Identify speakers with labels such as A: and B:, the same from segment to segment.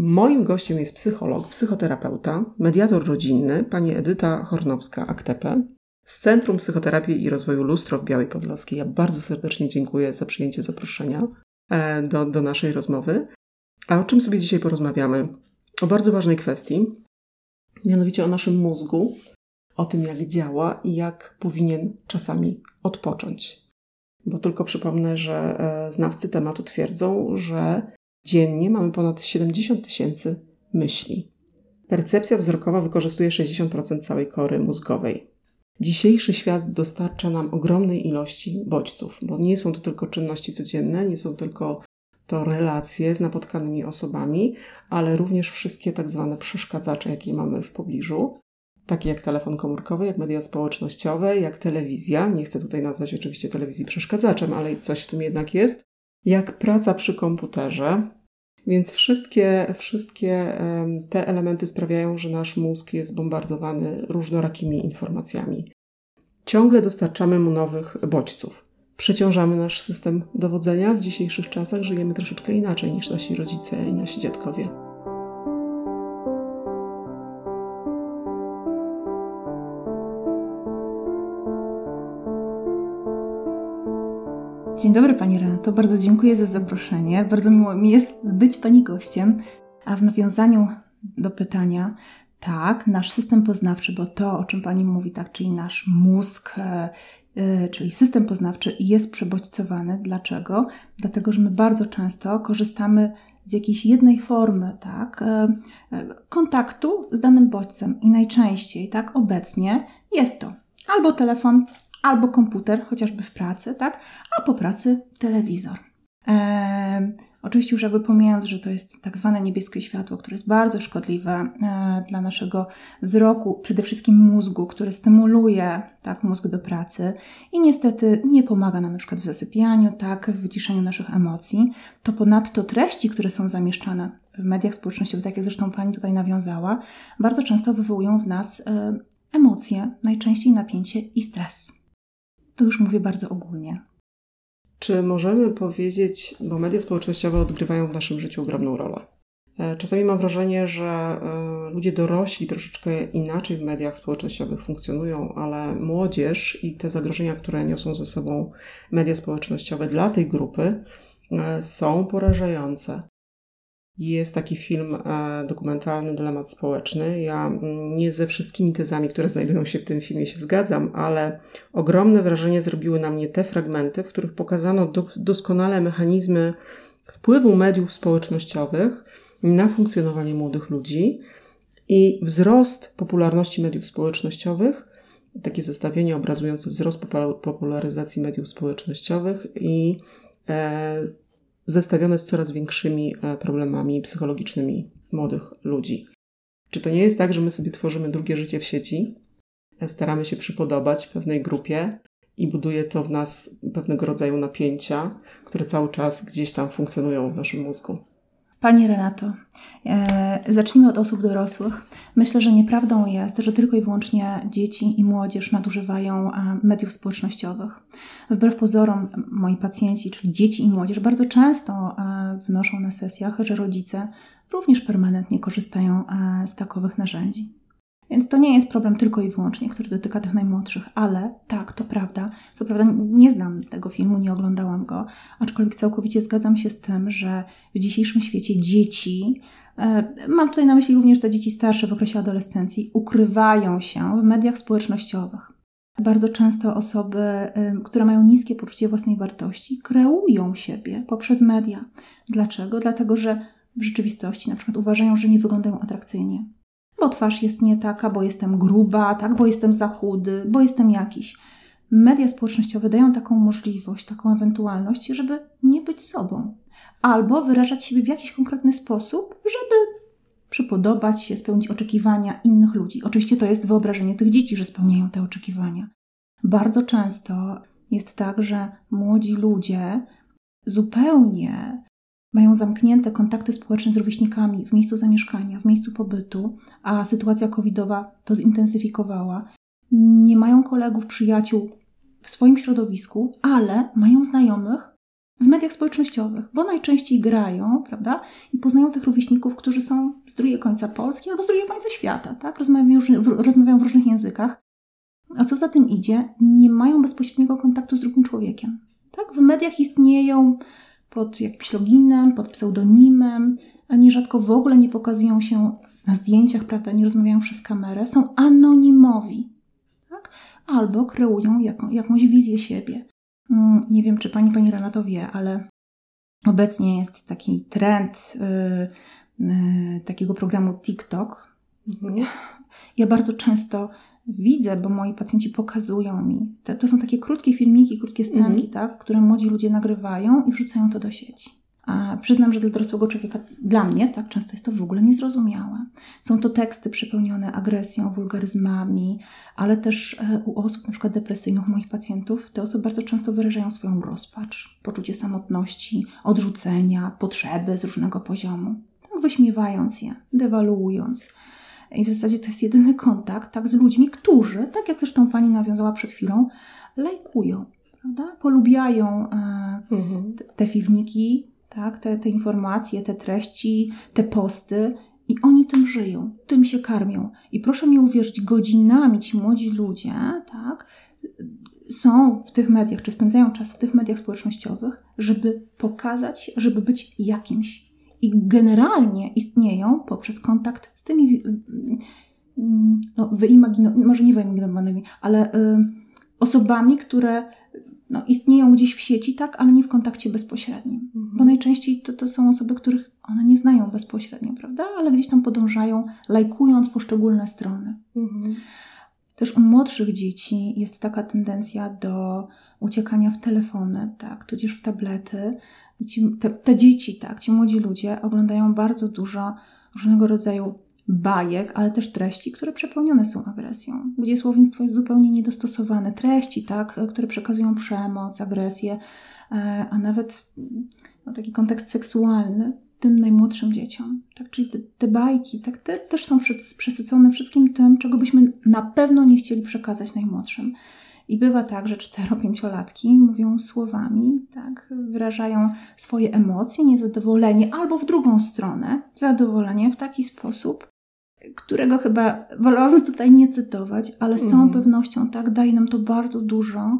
A: Moim gościem jest psycholog, psychoterapeuta, mediator rodzinny, pani Edyta Hornowska-Aktepe z Centrum Psychoterapii i Rozwoju Lustro w Białej Podlaskiej. Ja bardzo serdecznie dziękuję za przyjęcie zaproszenia e, do, do naszej rozmowy. A o czym sobie dzisiaj porozmawiamy? O bardzo ważnej kwestii, mianowicie o naszym mózgu, o tym jak działa i jak powinien czasami odpocząć. Bo tylko przypomnę, że e, znawcy tematu twierdzą, że dziennie mamy ponad 70 tysięcy myśli. Percepcja wzrokowa wykorzystuje 60% całej kory mózgowej. Dzisiejszy świat dostarcza nam ogromnej ilości bodźców, bo nie są to tylko czynności codzienne, nie są tylko to relacje z napotkanymi osobami, ale również wszystkie tak zwane przeszkadzacze, jakie mamy w pobliżu, takie jak telefon komórkowy, jak media społecznościowe, jak telewizja. Nie chcę tutaj nazwać oczywiście telewizji przeszkadzaczem, ale coś w tym jednak jest. Jak praca przy komputerze. Więc wszystkie, wszystkie te elementy sprawiają, że nasz mózg jest bombardowany różnorakimi informacjami. Ciągle dostarczamy mu nowych bodźców przeciążamy nasz system dowodzenia. W dzisiejszych czasach żyjemy troszeczkę inaczej niż nasi rodzice i nasi dziadkowie.
B: Dobry Pani Renato, bardzo dziękuję za zaproszenie. Bardzo miło mi jest być Pani gościem. A w nawiązaniu do pytania, tak, nasz system poznawczy, bo to, o czym Pani mówi, tak, czyli nasz mózg, e, Y, czyli system poznawczy, jest przebodźcowany. Dlaczego? Dlatego, że my bardzo często korzystamy z jakiejś jednej formy tak, y, kontaktu z danym bodźcem i najczęściej tak obecnie jest to albo telefon, albo komputer, chociażby w pracy, tak, a po pracy telewizor. Oczywiście już jakby pomijając, że to jest tak zwane niebieskie światło, które jest bardzo szkodliwe e, dla naszego wzroku, przede wszystkim mózgu, który stymuluje tak, mózg do pracy i niestety nie pomaga nam na przykład w zasypianiu, tak, w wyciszeniu naszych emocji, to ponadto treści, które są zamieszczane w mediach społecznościowych, tak jak zresztą Pani tutaj nawiązała, bardzo często wywołują w nas e, emocje, najczęściej napięcie i stres. To już mówię bardzo ogólnie.
A: Czy możemy powiedzieć, bo media społecznościowe odgrywają w naszym życiu ogromną rolę? E, czasami mam wrażenie, że e, ludzie dorośli troszeczkę inaczej w mediach społecznościowych funkcjonują, ale młodzież i te zagrożenia, które niosą ze sobą media społecznościowe dla tej grupy, e, są porażające. Jest taki film e, dokumentalny Dylemat Społeczny. Ja mm, nie ze wszystkimi tezami, które znajdują się w tym filmie się zgadzam, ale ogromne wrażenie zrobiły na mnie te fragmenty, w których pokazano doskonale mechanizmy wpływu mediów społecznościowych na funkcjonowanie młodych ludzi i wzrost popularności mediów społecznościowych, takie zestawienie obrazujące wzrost popularyzacji mediów społecznościowych i e, zestawione z coraz większymi e, problemami psychologicznymi młodych ludzi. Czy to nie jest tak, że my sobie tworzymy drugie życie w sieci, e, staramy się przypodobać pewnej grupie i buduje to w nas pewnego rodzaju napięcia, które cały czas gdzieś tam funkcjonują w naszym mózgu?
B: Pani Renato, e, zacznijmy od osób dorosłych. Myślę, że nieprawdą jest, że tylko i wyłącznie dzieci i młodzież nadużywają e, mediów społecznościowych. Wbrew pozorom, moi pacjenci, czyli dzieci i młodzież, bardzo często e, wnoszą na sesjach, że rodzice również permanentnie korzystają e, z takowych narzędzi. Więc to nie jest problem tylko i wyłącznie, który dotyka tych najmłodszych, ale tak, to prawda. Co prawda nie znam tego filmu, nie oglądałam go, aczkolwiek całkowicie zgadzam się z tym, że w dzisiejszym świecie dzieci, e, mam tutaj na myśli również te dzieci starsze w okresie adolescencji, ukrywają się w mediach społecznościowych. Bardzo często osoby, e, które mają niskie poczucie własnej wartości, kreują siebie poprzez media. Dlaczego? Dlatego, że w rzeczywistości na przykład uważają, że nie wyglądają atrakcyjnie bo twarz jest nie taka, bo jestem gruba, tak, bo jestem za chudy, bo jestem jakiś. Media społecznościowe dają taką możliwość, taką ewentualność, żeby nie być sobą, albo wyrażać siebie w jakiś konkretny sposób, żeby przypodobać się, spełnić oczekiwania innych ludzi. Oczywiście to jest wyobrażenie tych dzieci, że spełniają te oczekiwania. Bardzo często jest tak, że młodzi ludzie zupełnie mają zamknięte kontakty społeczne z rówieśnikami w miejscu zamieszkania, w miejscu pobytu, a sytuacja covidowa to zintensyfikowała. Nie mają kolegów, przyjaciół w swoim środowisku, ale mają znajomych w mediach społecznościowych, bo najczęściej grają, prawda, i poznają tych rówieśników, którzy są z drugiego końca Polski albo z drugiego końca świata, tak, rozmawiają, rozmawiają w różnych językach. A co za tym idzie, nie mają bezpośredniego kontaktu z drugim człowiekiem. Tak? W mediach istnieją pod jakimś loginem, pod pseudonimem, a nierzadko w ogóle nie pokazują się na zdjęciach, prawda, nie rozmawiają przez kamerę, są anonimowi. Tak? Albo kreują jaką, jakąś wizję siebie. Mm, nie wiem, czy pani, pani Renato wie, ale obecnie jest taki trend yy, yy, takiego programu TikTok. Mhm. Ja bardzo często widzę, bo moi pacjenci pokazują mi. To, to są takie krótkie filmiki, krótkie scenki, mhm. tak, które młodzi ludzie nagrywają i wrzucają to do sieci. A przyznam, że dla dorosłego człowieka, dla mnie, tak często jest to w ogóle niezrozumiałe. Są to teksty przepełnione agresją, wulgaryzmami, ale też e, u osób na przykład depresyjnych, moich pacjentów, te osoby bardzo często wyrażają swoją rozpacz, poczucie samotności, odrzucenia, potrzeby z różnego poziomu, tak wyśmiewając je, dewaluując. I w zasadzie to jest jedyny kontakt tak, z ludźmi, którzy, tak jak zresztą pani nawiązała przed chwilą, lajkują, prawda? polubiają e, mhm. te, te filmiki, tak? te, te informacje, te treści, te posty. I oni tym żyją, tym się karmią. I proszę mi uwierzyć, godzinami ci młodzi ludzie, tak, są w tych mediach, czy spędzają czas w tych mediach społecznościowych, żeby pokazać, żeby być jakimś i generalnie istnieją poprzez kontakt z tymi no, wyimagino- może nie wyimaginowanymi, ale y, osobami, które no, istnieją gdzieś w sieci, tak, ale nie w kontakcie bezpośrednim. Mhm. Bo najczęściej to, to są osoby, których one nie znają bezpośrednio, prawda? Ale gdzieś tam podążają, lajkując poszczególne strony. Mhm. Też u młodszych dzieci jest taka tendencja do uciekania w telefony, tak, tudzież w tablety, i ci, te, te dzieci, tak, ci młodzi ludzie oglądają bardzo dużo różnego rodzaju bajek, ale też treści, które przepełnione są agresją, gdzie słownictwo jest zupełnie niedostosowane. Treści, tak, które przekazują przemoc, agresję, e, a nawet no, taki kontekst seksualny tym najmłodszym dzieciom. Tak, czyli te, te bajki tak, te też są przesycone wszystkim tym, czego byśmy na pewno nie chcieli przekazać najmłodszym. I bywa tak, że cztero-pięciolatki mówią słowami, tak, wyrażają swoje emocje, niezadowolenie, albo w drugą stronę, zadowolenie w taki sposób, którego chyba wolałabym tutaj nie cytować, ale z całą mm. pewnością tak daje nam to bardzo dużo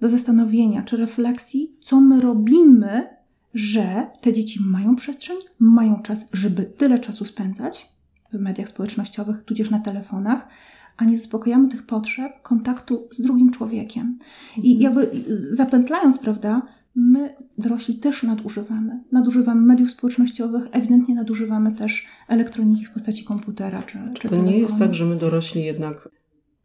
B: do zastanowienia czy refleksji, co my robimy, że te dzieci mają przestrzeń, mają czas, żeby tyle czasu spędzać w mediach społecznościowych, tudzież na telefonach, a nie zaspokajamy tych potrzeb kontaktu z drugim człowiekiem. I mhm. jakby zapętlając, prawda, my dorośli też nadużywamy. Nadużywamy mediów społecznościowych, ewidentnie nadużywamy też elektroniki w postaci komputera czy, czy
A: To telefonu. nie jest tak, że my dorośli jednak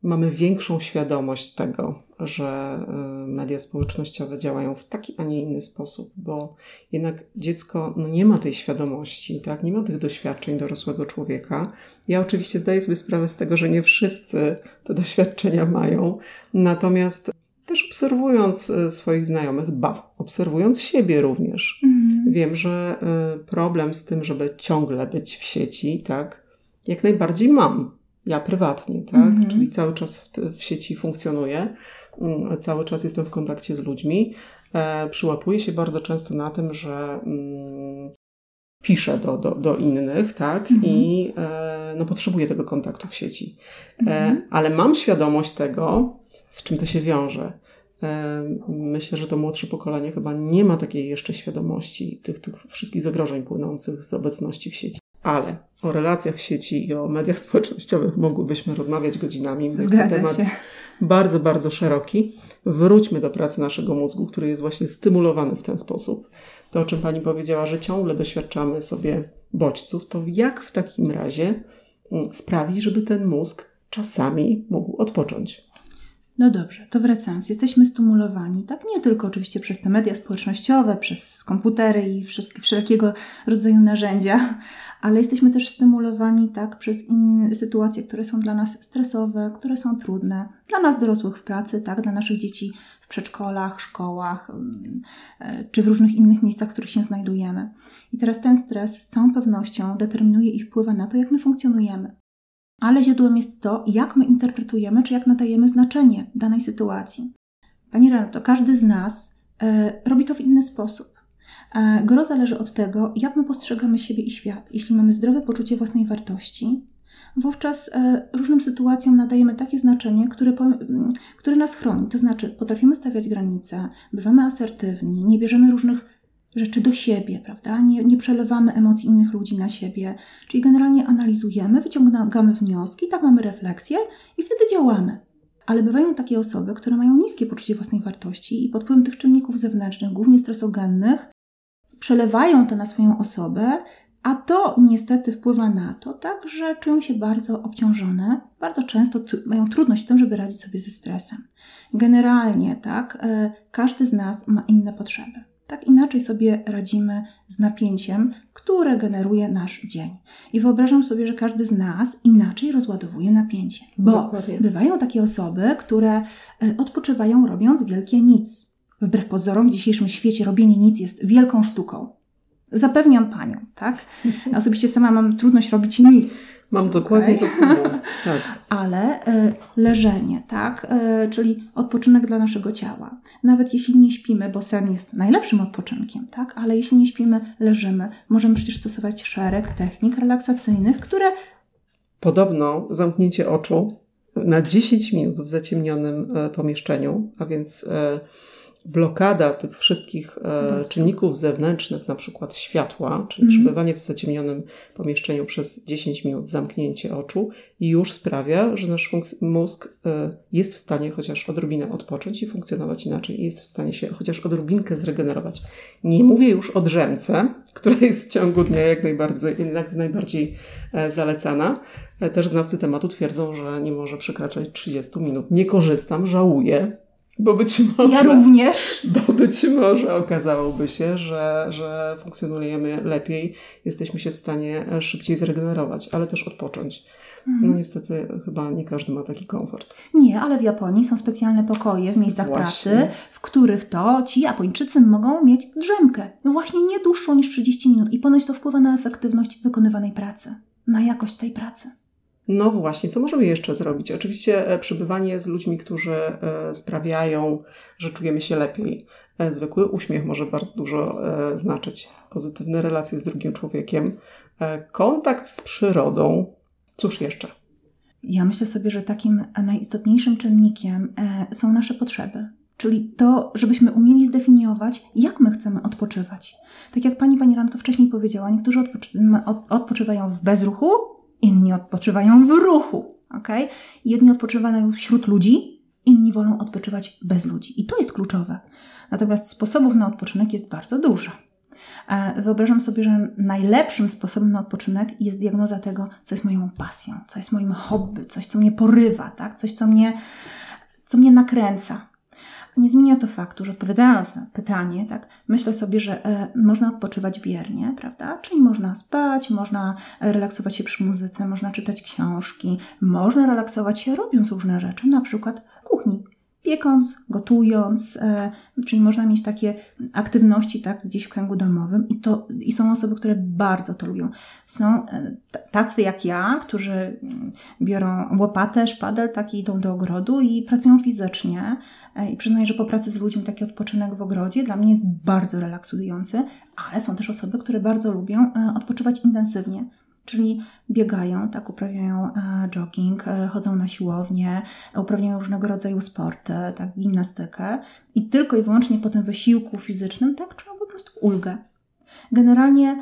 A: mamy większą świadomość tego, że y, media społecznościowe działają w taki, a nie inny sposób, bo jednak dziecko no, nie ma tej świadomości, tak? nie ma tych doświadczeń dorosłego człowieka. Ja oczywiście zdaję sobie sprawę z tego, że nie wszyscy te doświadczenia mają, natomiast też obserwując y, swoich znajomych, ba, obserwując siebie również, mhm. wiem, że y, problem z tym, żeby ciągle być w sieci, tak, jak najbardziej mam ja prywatnie, tak? Mhm. Czyli cały czas w, w, sieci funkcjonuję, mm, cały czas jestem w kontakcie z ludźmi. E, przyłapuję się bardzo często na tym, że mm, piszę do, do, do innych, tak? Mhm. I e, no, potrzebuję tego kontaktu w sieci. E, mhm. ale mam świadomość tego, z czym to się wiąże. E, myślę, że to młodsze pokolenie chyba nie ma takiej jeszcze świadomości tych, tych wszystkich zagrożeń płynących z obecności w sieci ale o relacjach w sieci i o mediach społecznościowych mogłybyśmy rozmawiać godzinami.
B: Jest to temat się.
A: bardzo, bardzo szeroki. Wróćmy do pracy naszego mózgu, który jest właśnie stymulowany w ten sposób. To, o czym Pani powiedziała, że ciągle doświadczamy sobie bodźców, to jak w takim razie mm, sprawić, żeby ten mózg czasami mógł odpocząć?
B: No dobrze, to wracając. Jesteśmy stymulowani, tak? Nie tylko oczywiście przez te media społecznościowe, przez komputery i wszystkie, wszelkiego rodzaju narzędzia, ale jesteśmy też stymulowani tak? Przez sytuacje, które są dla nas stresowe, które są trudne, dla nas dorosłych w pracy, tak, dla naszych dzieci w przedszkolach, szkołach mm, e, czy w różnych innych miejscach, w których się znajdujemy. I teraz ten stres z całą pewnością determinuje i wpływa na to, jak my funkcjonujemy ale źródłem jest to, jak my interpretujemy, czy jak nadajemy znaczenie danej sytuacji. Pani Renato, każdy z nas e, robi to w inny sposób. E, gro zależy od tego, jak my postrzegamy siebie i świat. Jeśli mamy zdrowe poczucie własnej wartości, wówczas e, różnym sytuacjom nadajemy takie znaczenie, które, które nas chroni. To znaczy, potrafimy stawiać granice, bywamy asertywni, nie bierzemy różnych rzeczy do siebie, prawda? Nie, nie przelewamy emocji innych ludzi na siebie. Czyli generalnie analizujemy, wyciągamy wnioski, tak mamy refleksję i wtedy działamy. Ale bywają takie osoby, które mają niskie poczucie własnej wartości i pod wpływem tych czynników zewnętrznych, głównie stresogennych, przelewają to na swoją osobę, a to niestety wpływa na to, tak, że czują się bardzo obciążone, bardzo często mają trudność w tym, żeby radzić sobie ze stresem. Generalnie, tak, e, każdy z nas ma inne potrzeby. Tak inaczej sobie radzimy z napięciem, które generuje nasz dzień. I wyobrażam sobie, że każdy z nas inaczej rozładowuje napięcie. Bo Dokładnie. bywają takie osoby, które e, odpoczywają robiąc wielkie nic. Wbrew pozorom w dzisiejszym świecie robienie nic jest wielką sztuką. Zapewniam panią, tak? Ja osobiście sama mam trudność robić nic.
A: Mam dokładnie okay. to samo. Tak.
B: Ale y, leżenie, tak? Y, czyli odpoczynek dla naszego ciała. Nawet jeśli nie śpimy, bo sen jest najlepszym odpoczynkiem, tak? Ale jeśli nie śpimy, leżymy. Możemy przecież stosować szereg technik relaksacyjnych, które.
A: Podobno zamknięcie oczu na 10 minut w zaciemnionym y, pomieszczeniu, a więc blokada tych wszystkich e, czynników zewnętrznych, na przykład światła, czyli mm. przebywanie w zaciemnionym pomieszczeniu przez 10 minut, zamknięcie oczu, już sprawia, że nasz mózg e, jest w stanie chociaż odrobinę odpocząć i funkcjonować inaczej, i jest w stanie się chociaż odrobinkę zregenerować. Nie mówię już o drzemce, która jest w ciągu dnia jak najbardziej, jak najbardziej e, zalecana. E, też znawcy tematu twierdzą, że nie może przekraczać 30 minut. Nie korzystam, żałuję, bo być może.
B: Ja również.
A: Bo być może okazałoby się, że, że funkcjonujemy lepiej, jesteśmy się w stanie szybciej zregenerować, ale też odpocząć. Mhm. No niestety chyba nie każdy ma taki komfort.
B: Nie, ale w Japonii są specjalne pokoje w miejscach właśnie. pracy, w których to ci Japończycy mogą mieć drzemkę. No właśnie nie dłuższą niż 30 minut i ponoć to wpływa na efektywność wykonywanej pracy, na jakość tej pracy.
A: No właśnie, co możemy jeszcze zrobić? Oczywiście e, przebywanie z ludźmi, którzy e, sprawiają, że czujemy się lepiej. E, zwykły uśmiech może bardzo dużo znaczyć. Pozytywne relacje z drugim człowiekiem, kontakt z przyrodą. Cóż jeszcze?
B: Ja myślę sobie, że takim najistotniejszym czynnikiem są nasze potrzeby. Czyli to, żebyśmy umieli zdefiniować, jak my chcemy odpoczywać. Tak jak pani, pani Rano to wcześniej powiedziała, niektórzy odpoczywają w bezruchu, inni odpoczywają w ruchu. Okay? Jedni odpoczywają wśród ludzi, inni wolą odpoczywać bez ludzi. I to jest kluczowe. Natomiast sposobów na odpoczynek jest bardzo dużo. E, wyobrażam sobie, że najlepszym sposobem na odpoczynek jest diagnoza tego, co jest moją pasją, co jest moim hobby, coś, co mnie porywa, tak? coś, co mnie, co mnie nakręca. Nie zmienia to faktu, że odpowiadając na pytanie, tak, myślę sobie, że e, można odpoczywać biernie, prawda? Czyli można spać, można relaksować się przy muzyce, można czytać książki, można relaksować się robiąc różne rzeczy, na przykład w kuchni, piekąc, gotując, e, czyli można mieć takie aktywności tak, gdzieś w kręgu domowym i, to, i są osoby, które bardzo to lubią. Są e, tacy jak ja, którzy mm, biorą łopatę, szpadel, tak i idą do ogrodu i pracują fizycznie e, i przyznaję, że po pracy z ludźmi taki odpoczynek w ogrodzie dla mnie jest bardzo relaksujący, ale są też osoby, które bardzo lubią odpoczywać intensywnie czyli biegają, tak, uprawiają e, jogging, e, chodzą na siłownię, uprawiają różnego rodzaju sporty, tak, gimnastykę i tylko i wyłącznie po tym wysiłku fizycznym, tak, czują po prostu ulgę. Generalnie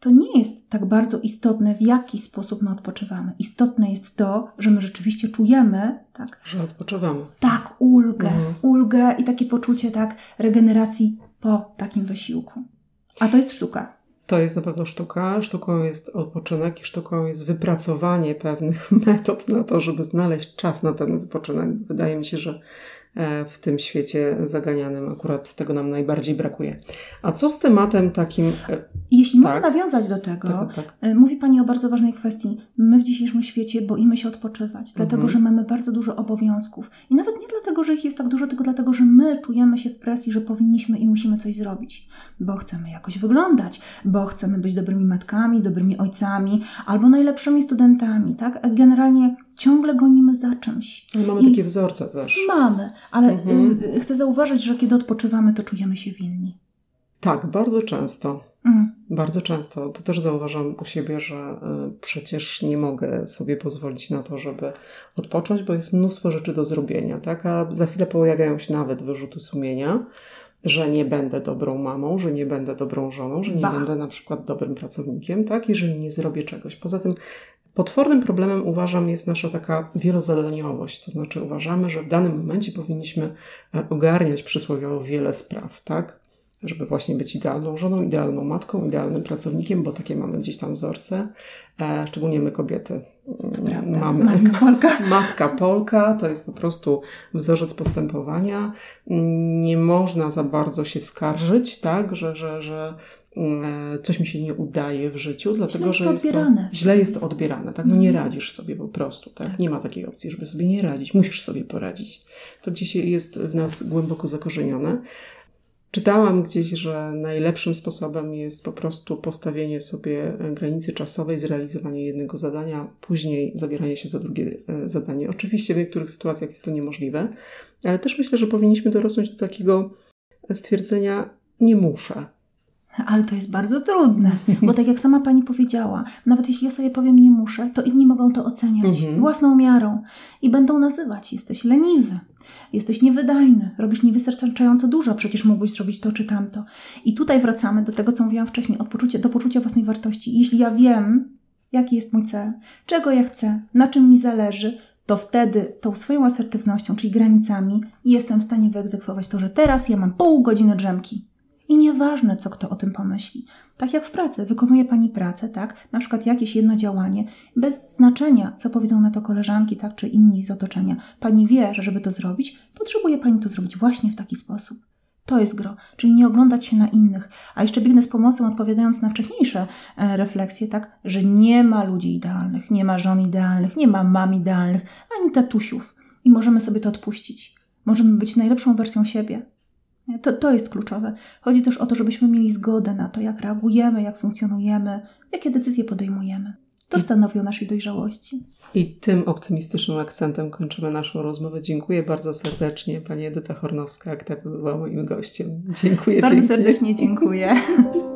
B: to nie jest tak bardzo istotne, w jaki sposób my odpoczywamy. Istotne jest to, że my rzeczywiście czujemy, tak,
A: że odpoczywamy.
B: Tak, ulgę, mhm. ulgę i takie poczucie, tak, regeneracji po takim wysiłku. A to jest sztuka.
A: To jest na pewno sztuka. Sztuką jest odpoczynek i sztuką jest wypracowanie pewnych metod na to, żeby znaleźć czas na ten wypoczynek. Wydaje mi się, że E, w tym świecie zaganianym. Akurat tego nam najbardziej brakuje. A co z tematem takim. E,
B: Jeśli tak, mogę nawiązać do tego, tak, tak. E, mówi Pani o bardzo ważnej kwestii. My w dzisiejszym świecie boimy się odpoczywać, dlatego mhm. że mamy bardzo dużo obowiązków. I nawet nie dlatego, że ich jest tak dużo, tylko dlatego, że my czujemy się w presji, że powinniśmy i musimy coś zrobić, bo chcemy jakoś wyglądać, bo chcemy być dobrymi matkami, dobrymi ojcami albo najlepszymi studentami. Tak? Generalnie ciągle gonimy za czymś.
A: Ale mamy I takie wzorce też.
B: Mamy, ale mhm. Y, chcę zauważyć, że kiedy odpoczywamy, to czujemy się winni.
A: Tak, bardzo często. Mm. Bardzo często. To też zauważam u siebie, że y, przecież nie mogę sobie pozwolić na to, żeby odpocząć, bo jest mnóstwo rzeczy do zrobienia, tak? A za chwilę pojawiają się nawet wyrzuty sumienia, że nie będę dobrą mamą, że nie będę dobrą żoną, że nie ba. będę na przykład dobrym pracownikiem, tak? Jeżeli nie zrobię czegoś. Poza tym Potwornym problemem uważam jest nasza taka wielozadaniowość, to znaczy uważamy, że w danym momencie powinniśmy e, ogarniać przysłowiowo wiele spraw, tak? Żeby właśnie być idealną żoną, idealną matką, idealnym pracownikiem, bo takie mamy gdzieś tam wzorce, e, szczególnie my kobiety.
B: Prawda. Mamy Matka Polka.
A: Matka Polka to jest po prostu wzorzec postępowania. Nie można za bardzo się skarżyć, tak, że, że, że e, coś mi się nie udaje w życiu, dlatego
B: źle
A: że
B: jest to,
A: źle jest to odbierane, tak? No nie mhm. radzisz sobie po prostu, tak? tak? Nie ma takiej opcji, żeby sobie nie radzić. Musisz sobie poradzić. To gdzieś jest w nas głęboko zakorzenione. Czytałam gdzieś, że najlepszym sposobem jest po prostu postawienie sobie granicy czasowej, zrealizowanie jednego zadania, później zabieranie się za drugie e, zadanie. Oczywiście w niektórych sytuacjach jest to niemożliwe, ale też myślę, że powinniśmy dorosnąć do takiego stwierdzenia: nie muszę.
B: Ale to jest bardzo trudne, bo tak jak sama pani powiedziała, nawet jeśli ja sobie powiem nie muszę, to inni mogą to oceniać mhm. własną miarą i będą nazywać: jesteś leniwy, jesteś niewydajny, robisz niewystarczająco dużo, przecież mógłbyś zrobić to czy tamto. I tutaj wracamy do tego, co mówiłam wcześniej, od poczucia, do poczucia własnej wartości. Jeśli ja wiem, jaki jest mój cel, czego ja chcę, na czym mi zależy, to wtedy tą swoją asertywnością, czyli granicami, jestem w stanie wyegzekwować to, że teraz ja mam pół godziny drzemki i nieważne, co kto o tym pomyśli. Tak jak w pracy, wykonuje Pani pracę, tak? Na przykład jakieś jedno działanie, bez znaczenia, co powiedzą na to koleżanki, tak, czy inni z otoczenia. Pani wie, że żeby to zrobić, potrzebuje Pani to zrobić właśnie w taki sposób. To jest gro, czyli nie oglądać się na innych. A jeszcze biegnę z pomocą, odpowiadając na wcześniejsze e, refleksje, tak, że nie ma ludzi idealnych, nie ma żon idealnych, nie ma mam idealnych, ani tatusiów. I możemy sobie to odpuścić. Możemy być najlepszą wersją siebie. To, to jest kluczowe. Chodzi też o to, żebyśmy mieli zgodę na to, jak reagujemy, jak funkcjonujemy, jakie decyzje podejmujemy. To stanowi o naszej dojrzałości.
A: I tym optymistycznym akcentem kończymy naszą rozmowę. Dziękuję bardzo serdecznie. Pani Edyta Hornowska, która była moim gościem. Dziękuję
B: Bardzo
A: pięknie.
B: serdecznie dziękuję.